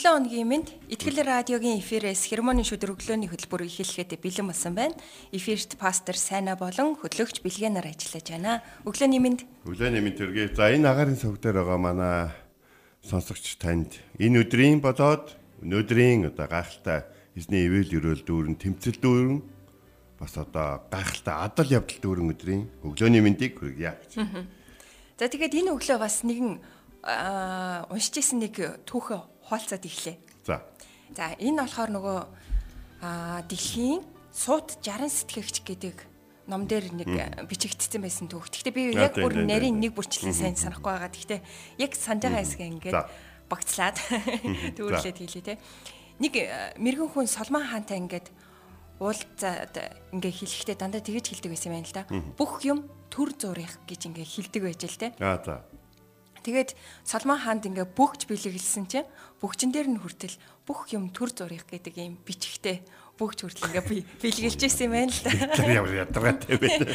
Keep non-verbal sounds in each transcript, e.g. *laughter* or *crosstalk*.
Шинэлэн өдрийн мэнд Итгэл радиогийн эфирээс хермоны шүдэр өглөөний хөтөлбөр эхлэхэд бэлэн болсон байна. Эфирт пастор Сайна болон хөтлөгч Билгэнаар ажиллаж байна. Өглөөний мэнд. Өглөөний мэнд төргий. За энэ агарын цог дээр байгаа манай сонсогч танд энэ өдрийн болоод өнөөдрийн одоо гайхалтай эзний ивэл өрөөл дүүрэн тэмцэл дүүрэн бас одоо гайхалтай адал явдал дүүрэн өдрийн өглөөний мэндийг хүргье. За тэгээд энэ өглөө бас нэгэн уншиж исэн нэг түүхэ хуалцаад ирлээ. За. За энэ болохоор нөгөө аа дэлхийн суут 60 сэтгэгч гэдэг ном дээр нэг бичигдсэн байсан түүх. Гэхдээ би яг бүр нарийн нэг бүрчлэн сайн санахгүй байгаа. Гэхдээ яг санаж байгаа хэсгээ ингээд багцлаад *laughs* төвөрлээд хэлээ те. Нэг мэрэгэн хүн Соломон хаантай ингээд уулзаад ингээ хэлэхдээ дандаа тэгэж хэлдэг байсан юм байна л да. Бүх юм төр зурих гэж ингээ хэлдэг байж л те. Аа за. Тэгээд Соломон хаанд ингээ бүгж бэлэглсэн чинь бүгжин дээр нь хүртэл бүх юм төр зурих гэдэг юм бичгтэй бүгж хүртэл ингээ бэлгэлж ирсэн юм байна л да. Тэр ямар ядаргаатай байна.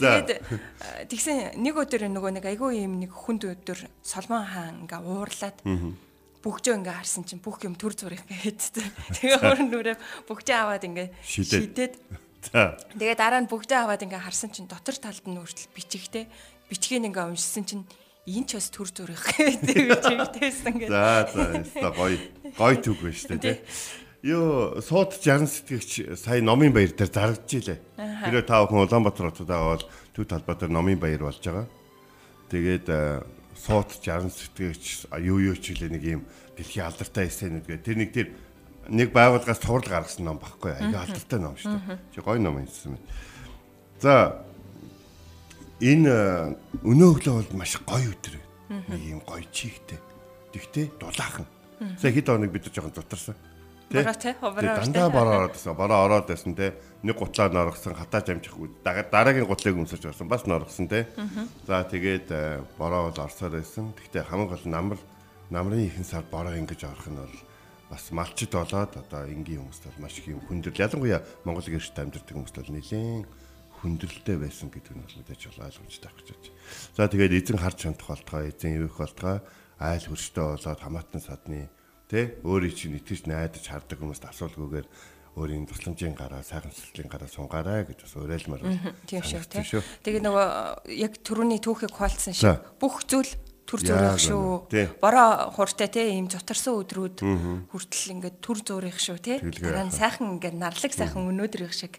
За. Тэгээд тэгсэн нэг өдөр нөгөө нэг айгүй юм нэг хүнд өдөр Соломон хаан ингээ уурлаад бүгжөө ингээ харсан чинь бүх юм төр зурих гэдэг. Тэгээ өөрөөр нүрээ бүгжээ аваад ингээ шидэд. За. Тэгээ дараа нь бүгжээ аваад ингээ харсан чинь дотор талд нь хүртэл бичгтэй бичгийг ингээ уншсан чинь энэ ч бас төр зүрх гэдэг чигтэйсэн гэдэг. За за гоё гоё түг байна шүү дээ. Юу сууд 60 сэтгэгч сая номын баяр дээр зарагдж илээ. Хэрэв та бүхэн Улаанбаатар хотод аваад төв талбай дээр номын баяр болж байгаа. Тэгээд сууд 60 сэтгэгч юу юу ч илээ нэг юм дэлхийн алдартай эсэнүүд гэх тэр нэг тэр нэг байгууллагаас цуврал гаргасан ном багхгүй. Аяа алдартай ном шүү дээ. Чи гоё ном юмсан байна. За энэ өнөө өглөө бол маш гоё өдөр. Нэг юм гоё чихтэй. Тэгтээ дулаахан. Сая хэд хоног бид жоохон зутарсан. Бороо. Дандаа бороо ороод байсан. Бороо ороод байсан те. Нэг гутлаа норгосон хатаач амжих дараагийн гутлыг өмсөж байсан. Бас норгосон те. За тэгээд э, бороо бол орсоор байсан. Тэгтээ хамгийн гол намар намрын ихэнх сар бороо ингэж орох нь бол бас малчд болоод одоо энгийн хүмүүст бол маш их юм хүндрэл ялангуяа Монгол гэрчд амьдардаг хүмүүст бол нэлээд хүндрэлтэй байсан гэдэг нь мэдээж бол ойлгомжтой байх гэж. За тэгээд эзэн харж чадах болтгоо, эзэн ивэх болтгоо айл хөрштэй болоод хамаатан садны тэ өөрийн чинь итгэж найдаж хардаг хүмүүст асуулгүйгээр өөрийн тусламжийн гараа, сайхан сэтгэлийн гараа сунгаарай гэж бас уриалмаар байна. Тийм шүү тийм. Тэгээ нөгөө яг түрүүний түүхийг хуалцсан шиг бүх зүйл төр зөөрөх шүү. Бороо хуртай те ийм зутарсан өдрүүд хүртэл ингээд төр зөөрөх шүү те. Дараа нь сайхан ингээд нарлаг сайхан өнөөдрийнх шиг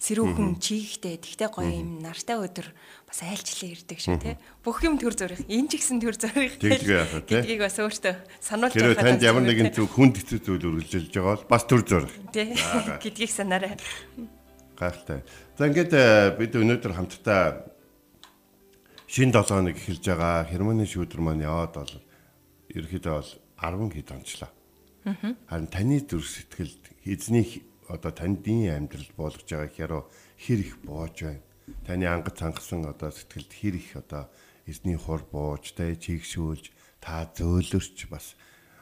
сэрүүхэн чийгтэй тэгтэй гоё юм нартай өдөр бас айлчлаа ирдэг шүү те. Бүх юм төр зөрих энэ ч гэсэн төр зөрих гэдгийг бас өөртөө сануулж байгаа. Тэр танд ямар нэгэн зүг хүнд хэцүү зүйл үргэлжилж байгаа бол бас төр зөрих. Тий. *laughs* Гэдгийг санаарай. Гайхалтай. За ингээд э, бид өнөөдөр хамтдаа шин 7 хоног эхэлж байгаа хермоны шүүдэр маань яваад бол ерөөхдөө бол 10 хэд онцлоо. Харин таны зүрх сэтгэлд эзний одоо тандын амьдрал болгож байгаа гэхээр хэр их боож байна. Таны ангад цангасан одоо сэтгэлд хэр их одоо эзний хур бууж, тэ чигшүүлж, та зөөлөрч бас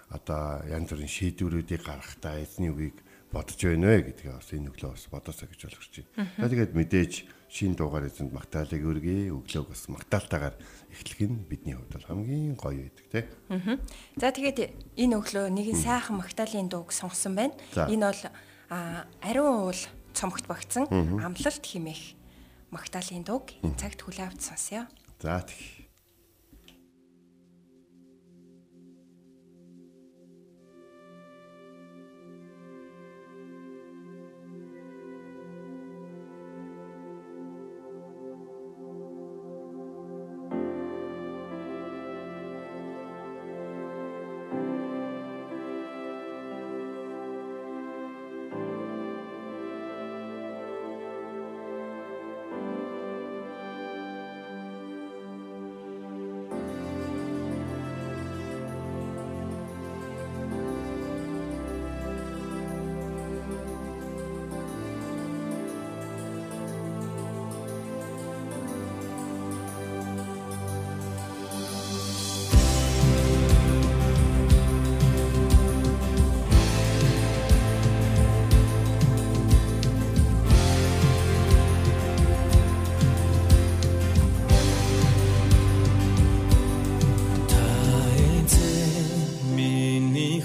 одоо янз бүрийн шийдвэрүүдийг гаргахтаа эзний үгийг бодож байна вэ гэдгээ бас энэ өглөө бас бодосоо гэж ойлгож байна. Тэгээд мэдээж шин дуугаар эзэнд магтаалыг өргөе. Өглөөг бас магтаалтайгаар эхлэх нь бидний хувьд бол хамгийн гоё байдаг тий. За тэгээд энэ өглөө нэгэн сайхан магтаалын дууг сонгосон байна. Энэ бол а ариун уул цомогт багтсан амлалт химэх магтаалын дууг энэ цагт хүлээвч сонсё. За тэгье.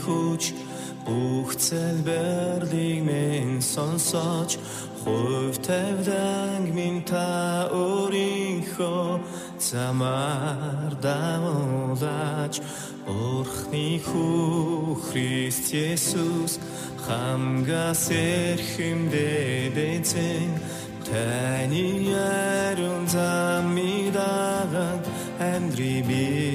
хүч бүх цэл бэрлиг мэн сонсож хувь тавьланг минь та өөрийнхөө замаар давуулаач Орхны хүү Христ Есүс хамгаас эрхэмдээд эзэн таны яруу замыг дагаад амьдрий бий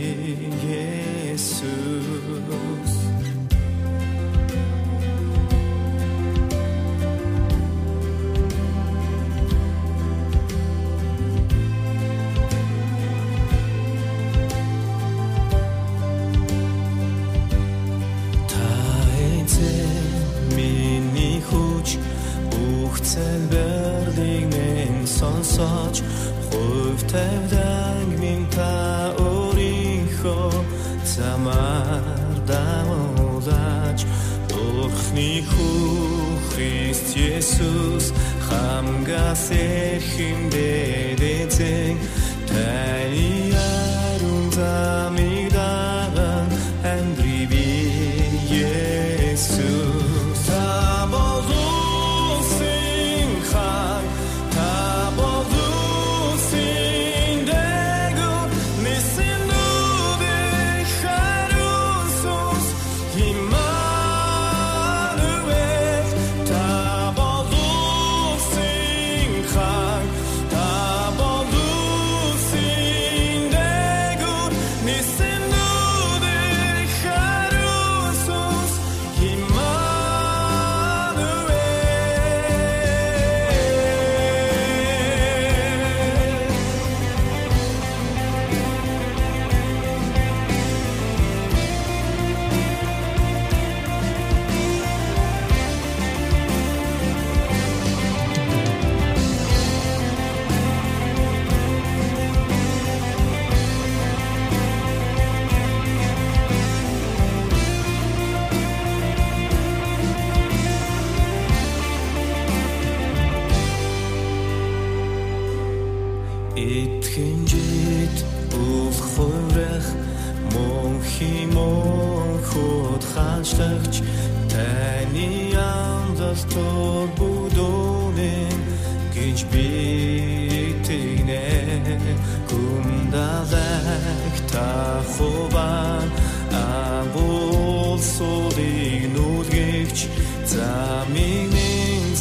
цэл берлингэн сонсож хувь тавьдаг минь та өөрийнхөө замаар дамуулаач Бурхны хүү Христ Есүс хамгаас эрхэм дэдэцэн тай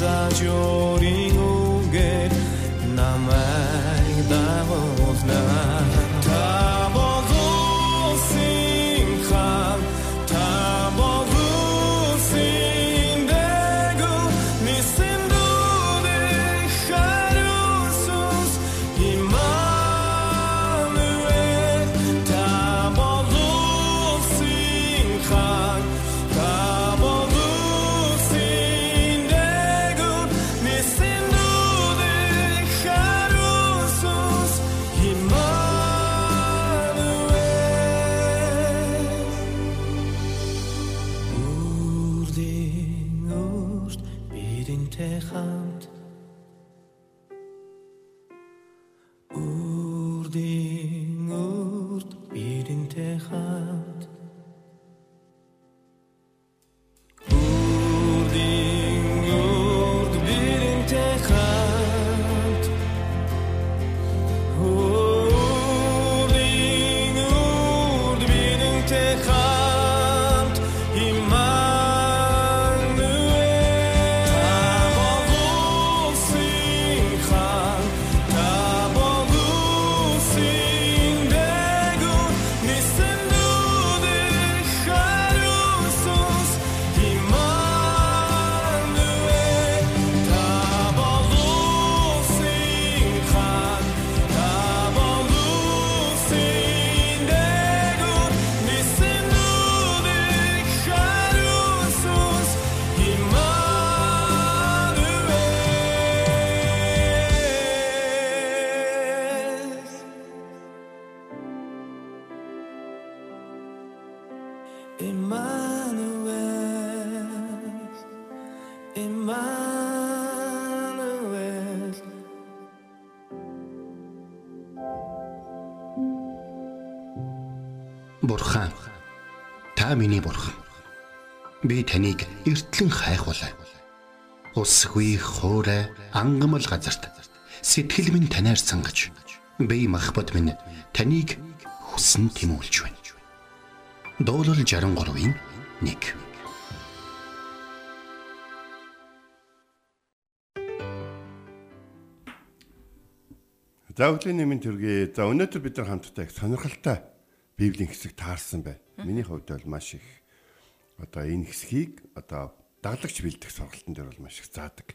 a llorar. Би таныг эртлэн хайхвалаа. Усгүй хоорой ангамл газарт сэтгэл минь танаар сангаж би махбат минь таныг хүсн тимүүлж байна. Дуурал 63-ийн 1 За өглөөний нэмийн төргий. За өнөөдөр бид нар хамтдаа их сонирхолтой Библийн хэсэг таарсан байна. Миний хувьд бол маш их одоо энэ хэсгийг одоо даглагч бэлдэх сургалтын дээр бол маш их заадаг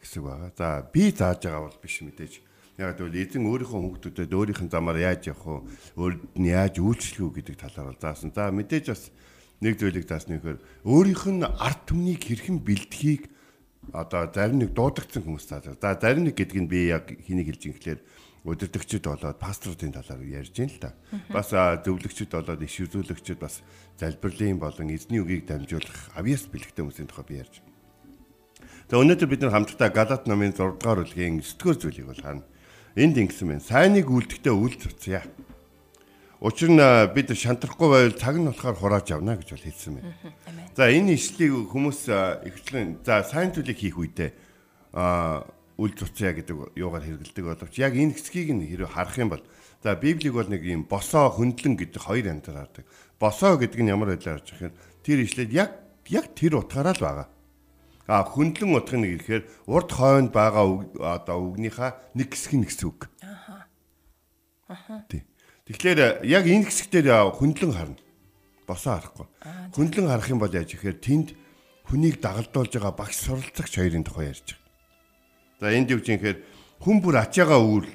хэсэг байгаа. За би зааж байгаа бол биш мэдээж. Яг гэвэл эзэн өөрийнхөө хүүхдүүдэд өөрийнх нь замаар яаж явах вэ? Өөрөд нь яаж үйлчлэх үү гэдэг талаар бол заасан. За мэдээж бас нэг зүйлийг заасны гэхээр өөрийнх нь арт түмнийг хэрхэн бэлдэхийг одоо зарим нэг дуудагдсан хүмүүс зааж. За зарим нэг гэдэг нь би яг хэнийг хэлж юм гэхээр удирдагчид болоод пасторуудын талаар ярьж байна л да. Бас зөвлөгчд болоод иш үзүүлэгчд бас залбирлын болон эзний үгийг дамжуулах авьяас бэлэгтэй хүмүүсийн тухай би ярьж байна. За өнөөдөр бид нар хамтдаа Галат номын 6 дугаар бүлгийн 9 дугаар зүйлийг бол харна. Энд ингэсэн байна. Сайныг үлдэхдээ үл цуцъя. Учир нь бид шантрахгүй байвал цаг нь болохоор хурааж явна гэж бол хэлсэн байна. За энэ ишлийг хүмүүс ихчлэн за сайн зүйлийг хийх үедээ а үл цуцъя гэдэг юугаар хэрэгэлдэг боловч яг энэ хэсгийг нь хэрэг харах юм бол за библийг бол нэг юм босоо хөндлөн гэдэг хоёр амтар хардаг. Босоо гэдэг нь ямар байлаа гэж хэлэхээр тэр ишлээд яг яг тэр утгаараа л байгаа. А хөндлөн утга нь гэхээр урд хойнд байгаа одоо үгнийхаа нэг хэсэг нь гэсэн үг. Аха. Аха. Тэгэхээр яг энэ хэсэгтэр хөндлөн харна. Босоо харахгүй. Хөндлөн харах юм бол яаж ихээр тэнд хүнийг дагалдуулж байгаа багш суралцагч хоёрын тухай ярьж байгаа. За энд юу гэхээр хүн бүр ачаага үүр.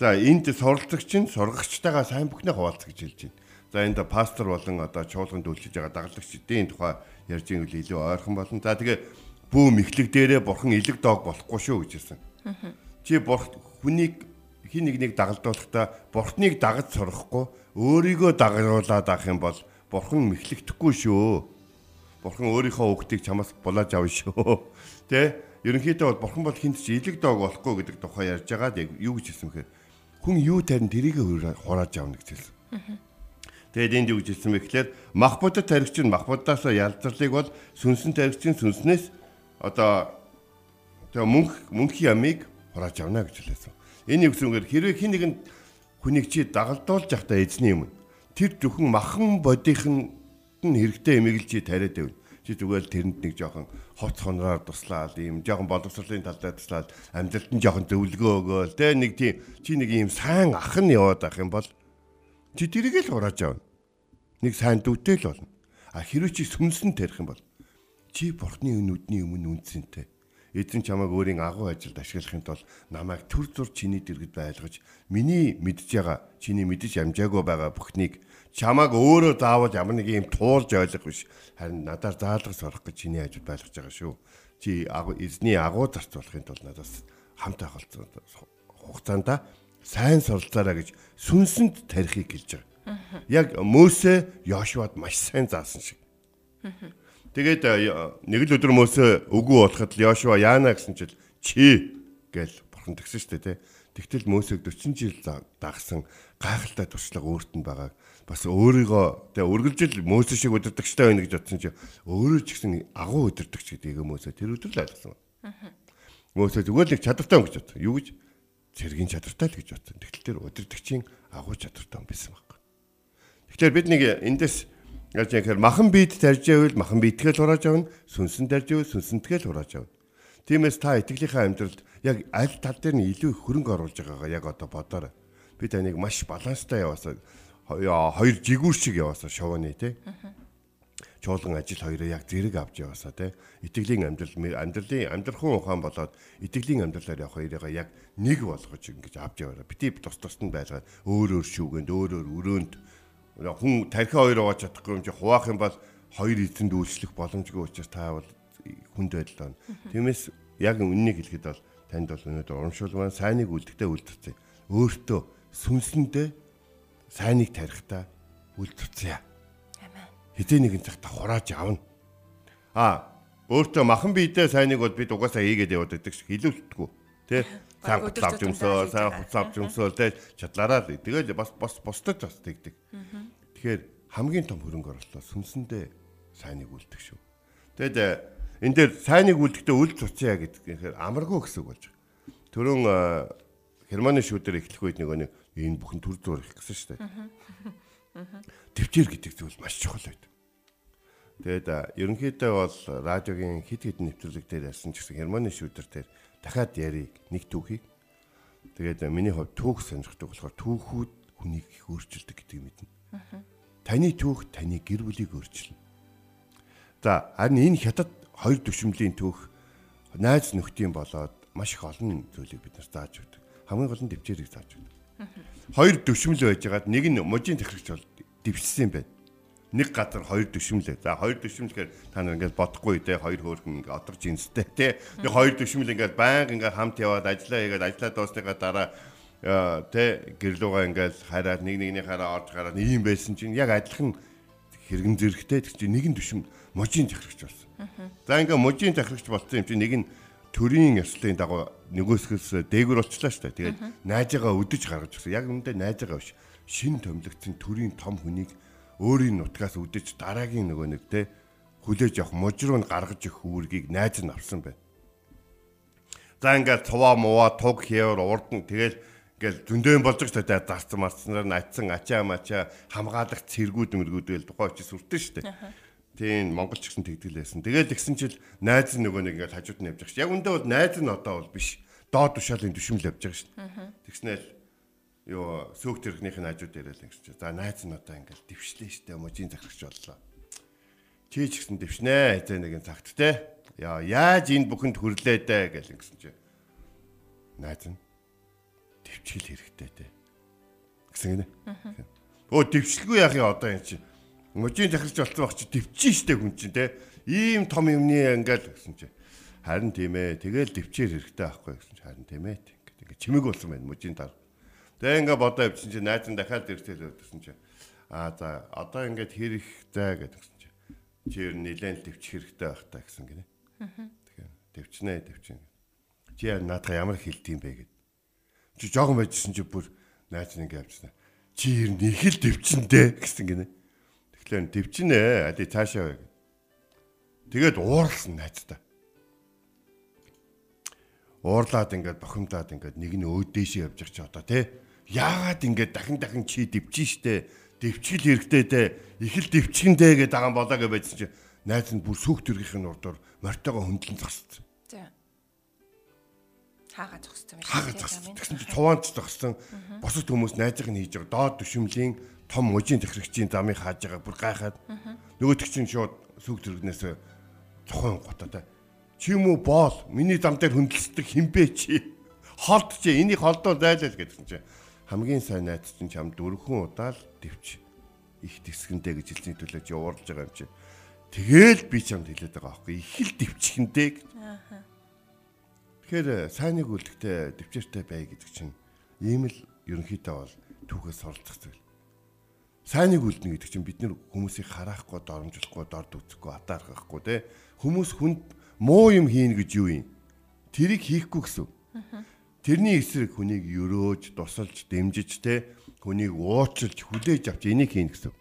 За энд суралцагч нь сургагчтайгаа сайн бүхнээ хуваалц гэж хэлж байна. За энд пастор болон одоо чуулганд үйлчилж байгаа дагалдагчдын тухай ярьж байгаа үл илүү ойрхон болно. За тэгээ бүү мэхлэг дээрээ бурхан илэг дог болохгүй шүү гэж хэлсэн. Чи бурх хүнийг хин нэг нэг дагалдуулахдаа бурхныг дагаж сурахгүй өөрийгөө дагуулад авах юм бол бурхан мэхлэгдэхгүй шүү. Бурхан өөрийнхөө хүүхдийг чамаас булааж авна шүү. *laughs* Тэ? Ерөнхийдөө бол бурхан бол хинт ч илэг дог болохгүй гэдэг тухай ярьж байгаад яг юу гэж хэлсэн бэхээр хүн юу тарин тэрийг хурааж авна гэж хэлсэн. Тэгээд энд юу гэж хэлсэн бэ гэхээр мах бодод таригч нь мах бодоос ялзарлыг бол сүнсэн таригчийн сүнснээс одоо тэгээ мөнх мөнхийн ямыг хурааж авна гэж хэлсэн. Энэ юу гэсэнгээр хэрвээ хин нэгэн хүнийг чи дагалдуулж явахдаа эзний юм. Тэр зөвхөн махан бодийнх нь хэрэгтэй чи тариад байв чи зүгээр тэрэнд нэг жоохон хоц хонроор туслаад ийм жоохон боловсролын талдаа туслаад амьдралд нь жоохон зөвлөгөө өгөөл тэ нэг тийм чи нэг ийм сайн ах нь яваад байх юм бол чи тэрийг л хурааж авна. Нэг сайн дүүтэй л болно. А хэрвээ чи сүнсэн тарих юм бол чи бурхны нүдний өмнө үнцэнтэй. Эзэн чамайг өөрийн агуу ажилд ашиглахын тулд намайг төр зур чиний дэргэд байлгаж миний мэдж байгаа чиний мэдж амжаагүй байгаа бүхнийг чамааг өөрөө заавал ямар нэг юм туулж ойлгох биш. Харин надаар заалгаж сурах гэж чиний ажил байлгаж байгаа шүү. Чи эзний агуу зарцуулахын тулд надаас хамт ахалцсан хугацаанд сайн суралцаараа гэж сүнсэнд тарихыг хэлж байгаа. Яг Мөсө Йошуад маш сайн заасан шиг. Тэгээд нэг л өдөр Мөсө үгүй болоход Йошуа яана гэсэн чил чи гэл бурхан тгсэн шүү дээ. Тэгтэл Мөсөг 40 жил дагсан гайхалтай туршлага өөрт нь байгааг бас өөрийгөө тэгээ үргэлжил Мөсө шиг өдөрдөгчтэй байна гэж бодсон чи өөрөө ч гэсэн агуу өдөрдөгч гэдгийг Мөсө тэр өдөр л ойлгосон. Мөсө зүгээр л чадвартай хүн гэж бодсон. Юу гэж? Цэргийн чадвартай л гэж бодсон. Тэгтэл тэр өдөрдөгчийн агуу чадвартай байсан байхгүй. Тэгэхээр бид нэг эндээс яаж яхаар махан бид тарж байвал махан битгэл хурааж авна, сүнсэн тарж байвал сүнсэнтгэл хурааж авна. Тиймээс та итгэлийнхаа амьдралд яг аль тал дээр нь илүү их хөрөнгө оруулж байгаагаа яг одоо бодоорой. Би таныг маш баланстай яваасаа хоёр жигүүр шиг яваасаа шовооны тий. Чуулган ажил хоёроо яг зэрэг авч яваасаа тий. Итгэлийн амьдрал амьдралын амьдрахын ухаан болоод итгэлийн амьдралаар явах хоёроо яг нэг болгож ингэж авч яваараа. Бити тус тусд байлгаад өөр өөр шүүгэнд өөр өөр өрөөнд хүн тархи хоёр ууж чадахгүй юм чи хуваах юм бол хоёр эзэнд үйлчлэх боломжгүй учраас та бол хүнд байдал байна. Тиймээс яг үннийг хэлэхэд бол танд бол өнөөдөр урамшуул маань сайныг үлдэхдээ үлдчихье. Өөртөө сүнсэндээ сайныг тарихтаа үлдчихье. Амен. Хизээ нэгэн цагта хурааж авна. А өөртөө махан биедээ сайныг бол бид угаасаа хийгээд яваад байдаг шиг хилүүлтгүү. Тэ? Сайн хуцаав юмсоо, сайн хуцаав юмсоо тэ чадлаараа л тэгэл бас бас бусдад бас тэгдэг. Тэгэхээр хамгийн том хөрөнгө оруулалт сүнсэндээ сайныг үлдэх шүү. Тэгэд э, энэ дээр сайныг үлдэхдээ үл цуцъя гэдэг нь амаргүй гэсэн үг болж байгаа. Төрөн э, Германы шүүдэр эхлэх үед нэг нэг энэ бүхэн төр зур их гэсэн шүү дээ. Төвчээр гэдэг зүйл маш чухал байдаг. Тэгэд э, ерөнхийдөө бол радиогийн хит хит нэвтрүүлэг дээр ярьсан гэсэн Германы шүүдэр дээр дахиад яриг нэг түүхийг тэгээд миний хувьд түүх сонирхдаг болохоор түүхүүд хүнийг их өөрчилдөг гэдгийг мэднэ. Таны түүх таны гэр бүлийг өөрчилнө. За харин энэ хятад хоёр төвшмөлийн түүх найз нөхдийн болоод маш их олон зүйлийг бид нар зааж өгдөг. Хамгийн гол нь төвчээрийг зааж өгдөг. Хоёр төвшмөл байжгаад нэг нь можийн техникч бол дэвшсэн юм байна. Нэг газар хоёр төвшмөл. За хоёр төвшмөл гэхээр та нар ингээд бодохгүй те хоёр хөөрхөн ингээд оторч инстэй те. Нэг хоёр төвшмөл ингээд байнга ингээд хамт яваад ажиллаа хийгээд ажиллаа дуусныхаа дараа тэ гэрлүүгээ ингээл хараад нэг нэгний хараа орж гараад ийм байсан чинь яг адилхан хэрэгэн зэрэгтэй тэг чи нэгэн төшөм можийн захирагч болсон. За ингээ можийн захирагч болсон юм чи нэг нь төрийн ёслолын дагуу нөгөөсгөөс дээгүр болчлаа шүү дээ. Тэгээд найзаагаа өдөж гаргаж өгсөн. Яг үүндээ найзаагаа биш. Шин томилогдсон төрийн том хүнийг өөрийн нутгаас өдөж дараагийн нөгөө нэг те хүлээж авах мужруу нь гаргаж өгөх үүргийг найз нь авсан байна. За ингээд цуваа мууа туг хийвэр урд нь тэгэл Ингээл зөндөөн болж байгаа шүү дээ. Зарцсан марцснаар натсан ачаа мачаа хамгаалах цэргүүд мэргүүдэл тухай очиж сүртэн шүү дээ. Тийм Монголч гэсэн тэгдгэлээсэн. Тэгэл ихсэн чил найз нөгөө нэг ингээл хажууд нь явж байгаа шүү. Яг үндэ бол найз нь одоо бол биш. Доод тушаалын төшмөл явж байгаа шүү. Тэгснээл ёо сөөгт тэрхнийх нь хажууд яриад ингэж. За найз нь одоо ингээл дэвшлээ шүү дээ. Можийн захирагч боллоо. Чи ч гэсэн дэвшнэ. Эзэн нэгэн цагт те. Яа яаж энд бүхэнд хүрлээ дээ гэл ингэсэн чи. Найз нь төвчгөл хэрэгтэй те. Гэсэн гинэ. Өө төвчлгүй яах юм одоо энэ чинь. Можийн захирч болсон баг чи төвчин штэ хүн чинь те. Ийм том юмны ингээл гэсэн чи. Харин тийм ээ. Тэгэл төвчээр хэрэгтэй байхгүй гэсэн чи харин тийм ээ. Ингээд ингээд чимэг болсон байна можийн тар. Тэгээ ингээ бодоо явчихсан чи найз нь дахиад иртэл өдөрсөн чи. Аа за одоо ингээд хэрэг зай гэдгсэн чи. Чи ер нь нэлээд төвчих хэрэгтэй байх та гэсэн гинэ. Тэгэхээр төвчнээ төвчин. Чи яа наадах ямар хилдэм бэ гэд чи жоохон байжсэн чи бүр найз нэг явчихсан. Чи ер нь их л дэвчэндээ гэсэн гинэ. Тэгэхээр дэвчнэ али цаашаа бай. Тэгээд ууралсан найзтай. Уурлаад ингээд бохимдаад ингээд нэг нь өөдөөшөө явж байгаа чи одоо тий. Яагаад ингээд дахин дахин чи дэвчин штэ. Дэвчгэл хэрэгтэй те. Их л дэвчгэндээ гэдэг байгаа болоо гэж байсан чи найз нь бүр сүх төргийнх нь урдуур мортойгоо хөндлөн зогссон. Хаагаа зогссон байх. Хаагаа зогссон. Тэгсэн чинь цуваанд зогссон. Босод хүмүүс найзыг нь хийж байгаа. Доод төшөмлийн том мужийн техникчийн замыг хааж байгаа бүр гайхаад. Нөгөө тэг чинь шууд сүг зэрэгнээс цохон готоо. Чи юм уу боол миний зам дээр хөндлөсдөг хинбэ чи. Холд чи энийг холдоо зайлал гэдсэн чи. Хамгийн сайн найз чинь чам дөрвөн удаа л дэвч их тэсгэндээ гэж хэлсэн төлөө чи уурлж байгаа юм чи. Тэгэл би чамд хэлээд байгаа аахгүй. Их л дэвчгэндээ гэж. Аа Тэгэхээр сайныг үлдэхтэй дэвчээртэй бай гэдэг чинь ийм л ерөнхийдөө бол түүхээс суралцах зүйл. Сайныг үлдэнэ гэдэг чинь бид нэр хүмүүсийг хараахгүй, доромжлохгүй, дорд үзэхгүй, атаархахгүй те. Хүмүүс хүнд муу юм хийн гэж юу юм? Тэрийг хийхгүй гэсэн. Тэрний эсрэг хүнийг өрөөж, тусалж, дэмжиж те хүнийг уучлж, хүлээж авч энийг хийн гэсэн.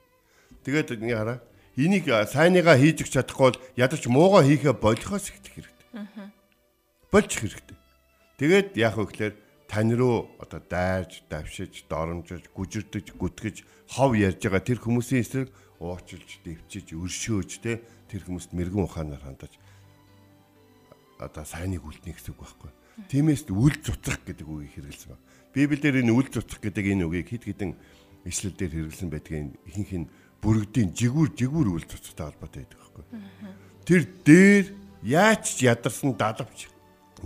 Тэгээд ингэ хараа. Энийг сайныгаа хийж чадахгүй бол ядаж муугаа хийхэ болохоос ихтэх хэрэгтэй болж хэрэгтэй. Тэгээд яах вэ гэхээр тань руу одоо дайрж, давшиж, доромжиж, гүжирдэж, гүтгэж, хов ярьж байгаа тэр хүмүүсийн эсрэг уучилж, дэвчиж, өршөөж те тэр хүмүүст мэрэгэн ухаанаар хандаж одоо сайныг үлднэ гэсэн үг байхгүй. Тиймээс үл цуцах гэдэг үгийг хэрэгэлсэн байна. Библиэлд энэ үл цуцах гэдэг энэ үгийг хэд хэдэн ишлэлдэр хэрэгэлсэн байдгийг ихэнх нь бүрэгдийн жигүүр жигүүр үл цуцтай холбоотой байдаг байхгүй. Тэр дээр яаж ч ядарсан далавч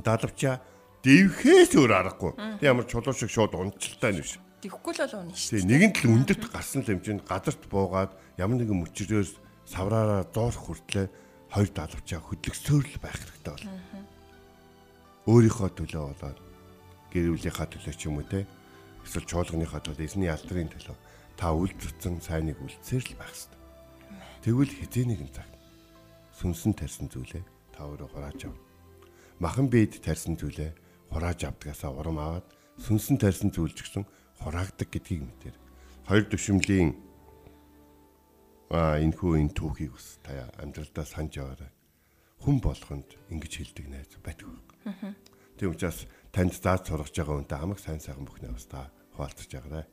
далавчаа дэвхээс өөр аргагүй. Тэг ямар чулуу шиг шууд унцалтай нь биш. Тэхгүй л бол унаа шүү. Тэг нэгэн тал өндөрт гарсан л хэмжээнд газарт буугаад ямар нэгэн мөчрөөс савраараа дуурах хүртлээр хоёр далавчаа хөдлөксөөр л байх хэрэгтэй бол. Өөрийнхөө төлөө болоод гэр бүлийнхаа төлөө ч юм уу те эсвэл чуулганыхаа төлөө эзний алдрын төлөө та үл зүтсэн сайныг үлдсээр л байх хэрэгтэй. Тэгвэл хизээ нэгэн цаг сүнсэн тарьсан зүйлээ та өөрөө гарааж авна махан бийд тарьсан зүйлээ хурааж авдгаасаа урам аваад сүнсэн тарьсан зүйлч гэсэн хураагдаг гэдгийг мэдээр. Хоёр төвшмлийн аа энэ хүү энэ түүхийг бас та амьдралдаа санаж яваарай. Хүн болгонд ингэж хэлдэг найз байхгүй. Тийм учраас танд зааж сургаж байгаа үнтэй хамаг сайн сайхан бүхнээ бас та хуваалцаж байгаарай.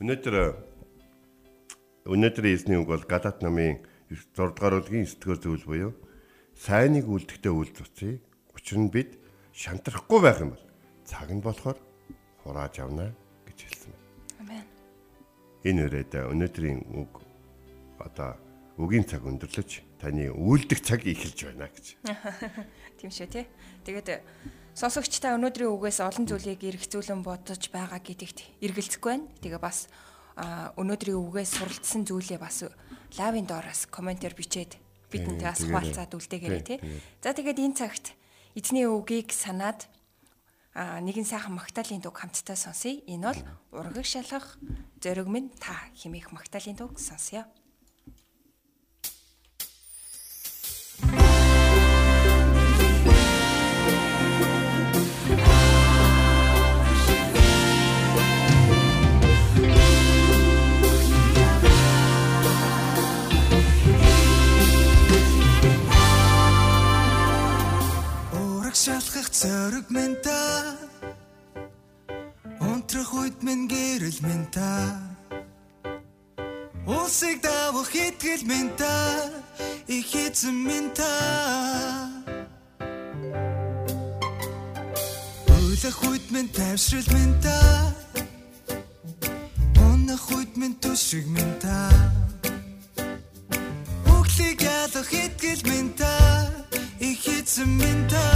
Өнөөдөр өнөөдрийн эзний үг бол Галаат намын 6 дугаар бүлгийн 9 дугаар зүйл буюу сайныг үлдэхдээ үл цуцъя. Учир нь бид шантрахгүй байх юм бол цаг нь болохоор хурааж авна гэж хэлсэн байна. Амен. Энэ үрээд өнөөдрийн үг одоо үгийн цаг өндөрлөж таны үлдэх цаг эхэлж байна гэж. *laughs* Тийм шүү тий. Тэгээд сонсогчтой өнөөдрийн үгээс олон зүйлийг эргцүүлэн бодож байгаа гэдэгт эргэлзэхгүй байна. Тэгээ бас өнөөдрийн үгээс суралцсан зүйлээ бас лавын доороос комментээр бичээд бидэнтэй бас хуваалцаад үлдээгээрэй. Тий, За тэгээд энэ цагт эзний үгийг санаад нэгэн сайхан магтаалын дуг хамтдаа сонсъё. Энэ бол ургаг шалгах зориг минь та химээх магтаалын дуг сонсъё. Ураг шалгах зориг минь та. Унтрах үед минь гэрэл минь та. Усыг давах итгэл минь та. Их эзэн минь та. Уйлах үед минь тайвшрал минь та. Унах үед минь түшиг минь та. Бүхлийг ялах итгэл минь та. Их эзэн минь Та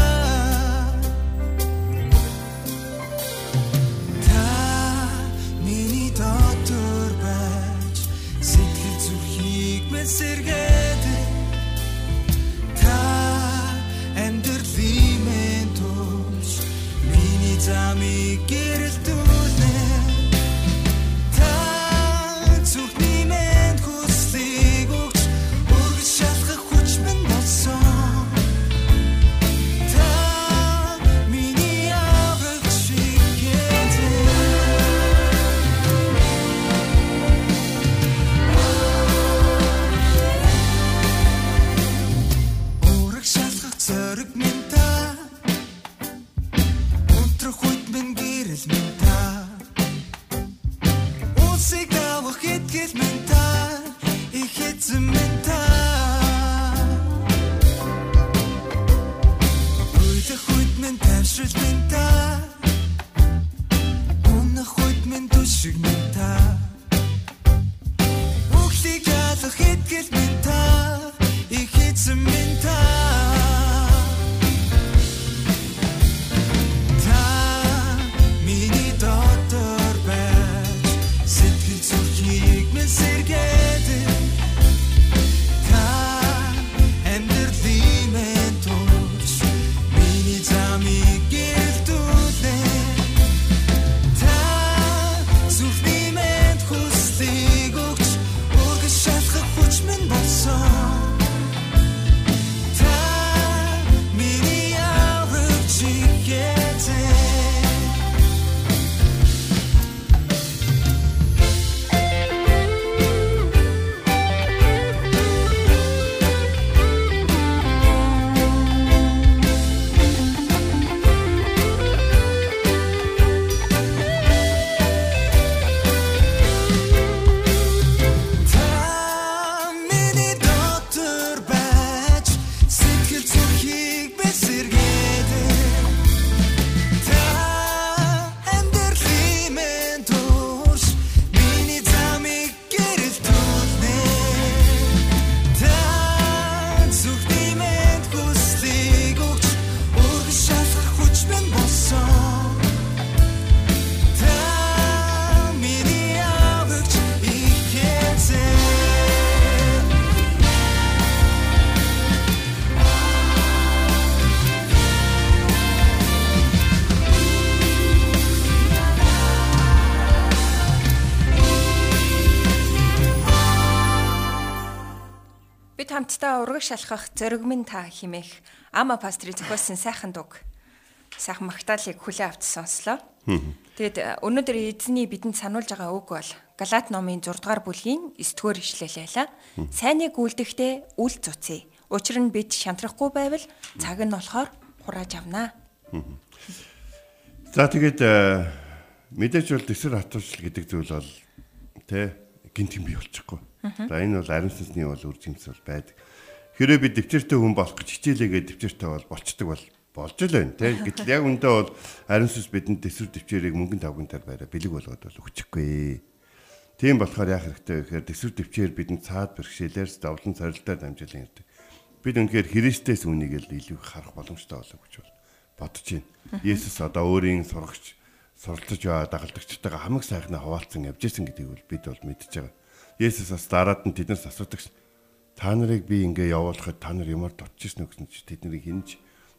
хамтдаа ургаг шалгах зориг минь та химээх ама пастрын зохиосон сайхан дуг сайхан магтаалыг хүлээн авч сонслоо. Тэгэд э, өнөөдөр эзний бидэнд сануулж байгаа үг бол Галаат номын 6 дугаар бүлгийн 9 дугаар ишлэл байлаа. Сайныг үлдэхдээ үл цуцъя. Учир нь бид шантрахгүй байвал цаг нь болохоор хурааж авнаа. За тэгээд э, мэдээж бол дэсэр хатуушл гэдэг зүйл бол тэ гинт юм бий болчихгүй. За энэ бол ариун сүнсний бол үр жимс бол байдаг. Хэрвээ би дэвчэртэй хүн болох гэж хичээлээгээ дэвчэртэй бол болчдөг бол болж л байна тий. Гэтэл яг үндэ бол ариун сүнс бидэнд дэсвэр дэвчээрийг мөнгөн тавгантаар байраа бэлэг болгоод бол өгчихгүй. Тийм болохоор яах хэрэгтэй вэ гэхээр дэсвэр дэвчээр бидэнд цаад бэрхшээлээр зовлон цорилтоор дамжуулан ирдэг. Бид үнэхээр Христэс үнийг л илүү харах боломжтой болов гэж бол бодож байна. Есүс одоо өөрийн сурагч суралцж байгаа дагалдагчтайгаа хамаг сайхнаа хуваалцсан явж исэн гэдгийг бол бид бол мэдж байгаа. Есүс бас дараад нь тэднээс асуудаг та нарыг би ингээ явуулахад та нар ямар дутчихсан үү гэсэн чи тэднийг хинж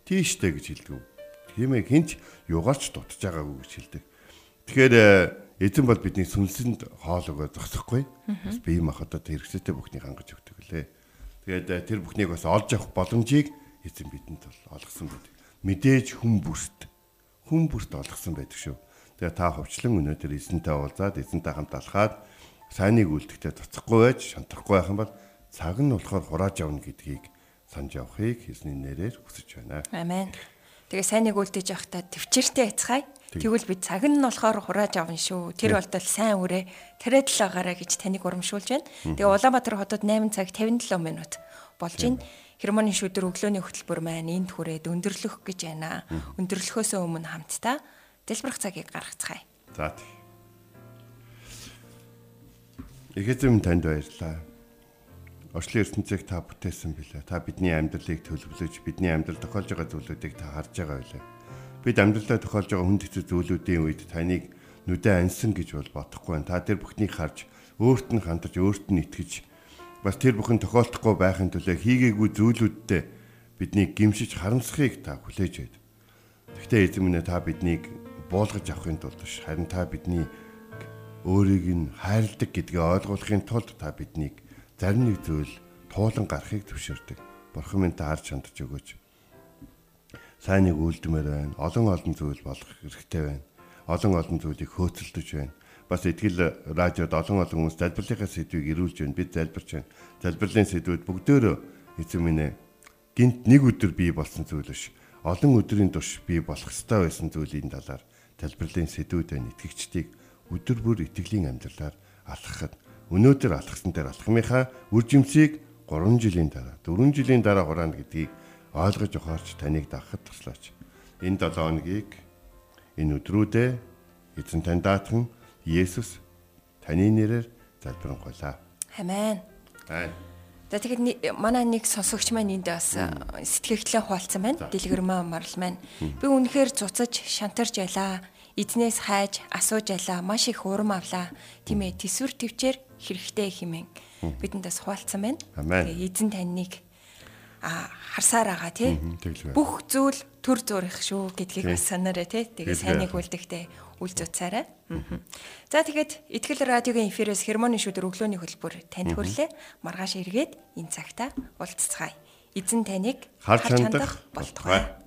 тийштэй гэж хэлдэг. Тиймээ хинч югаарч дутж байгаагүй гэж хэлдэг. Тэгэхээр э, эзэн бол бидний сүнсэнд хоол өгөө зогсохгүй. Бас бие махбодод хэрэгцээтэй бүхнийг хангаж өгдөг лээ. Тэгээд э, тэр бүхнийг бас олж авах боломжийг эзэн бидэнд бол олгосон байдаг. Мэдээж хүн бүрт хүн бүрт олгосон байдаг шүү. Тэгээ та хөвчлэн өнөөдөр эзэнтэй уулзаад эзэнтэй хамт алхаад сайныг үлдэхдээ цоцохгүй байж шантрахгүй байх юм бол цаг нь болохоор хурааж авна гэдгийг санаж явахыг эзний нэрээр хүсэж байна. Амен. Тэгээ сайныг үлдээж явахдаа төвчээртэй яцгаая. Тэгвэл бид цаг нь болохоор хурааж авна шүү. Тэр болтол сайн үрээ тариад л байгаараа гэж таныг урамшуулж байна. Тэгээ Улаанбаатар хотод 8 цаг 57 минут болж байна. Хермоны шүдэр өглөөний хөтөлбөр маань энд хүрээд өндөрлөх гэж байна. Өндөрлөхөөс өмнө хамтдаа дэлбэрэх цагийг гаргацгаая. За тийм. Ихэзэм танд баярлалаа. Орчлын ертөнцийг та бүтээсэн билээ. Та бидний амьдралыг төлөвлөж, бидний амьдрал тохиолж байгаа зүйлүүдийг та харж байгаа билээ. Бид амьдралдаа тохиолж байгаа хүнд хэцүү зүйлүүдийн үед таныг нүдэ ансан гэж бол бодохгүй байна. Та тэр бүхнийг харж, өөрт нь хандаж, өөрт нь итгэж, бас тэр бүхэн тохиолдохгүй байхын төлөө хийгээгүй зүйлүүдтэй биднийг гимшиж харамсахыг та хүлээж байд. Гэхдээ эзэн минь та биднийг буулгаж авахын тулд биш, харин та бидний өөрийг нь хайрладаг гэдгийг ойлгуулахын тулд та биднийг зарим нэг зүйл туулан гарахыг төвшөрдөг. Бурхан минь та харж хандж өгөөч. Сайныг үйлдмээр байна. Олон олон зүйл болох хэрэгтэй байна. Олон олон зүйлийг хөөцөлдөж байна. Бас итгэл радиод олон олон хүмүүс залбирлынхаа сэдвийг ирүүлж байна. Бид залбирч байна. Залбирлын сэдвүүд бүгдөө эзэн минь ээ гинт нэг өдөр бий болсон зүйл биш. Олон өдрийн турш бий болох ёстой байсан зүйлийн талаар залбирлын сэдвүүд байна. Итгэгчдийг өдөр бүр итгэлийн амьдралаар алхахад өнөөдөр алхсан дээр алхмынхаа үржимсийг 3 жилийн дараа 4 жилийн дараа хураана гэдгийг ойлгож ухаарч таныг дагахад туслаач. Энэ 7 хоногийг энэ өдрүүдэд эзэн тань даатхан Есүс таны нэрээр залбирanгуйлаа. Амен. Аа. За тэгэхэд манай нэг сонсогч маань энд бас сэтгэгдлээ хуалцсан байна. Дэлгэрмаа марл маань. Би үнэхээр цуцаж шантарч ялаа эзнээс хайж асууж ялаа маш их урам авлаа. Тийм ээ төсвөр төвчээр хэрэгтэй хэмээн бидэндээс хуваалцсан байна. Тэгээ эзэн таньныг а харсаар байгаа тий. Бүх зүйл төр зурих шүү гэдгийг бас санаарай тий. Тэгээ сайныг үлдэхтэй үл зуцаарай. За тэгэхэд Итгэл радиогийн эфирээс хермоны шүдэр өглөөний хөлбөр танд хүрлээ. Маргааш эргээд энэ цагта уулзцгаая. Эзэн таныг харж хандах болтугай.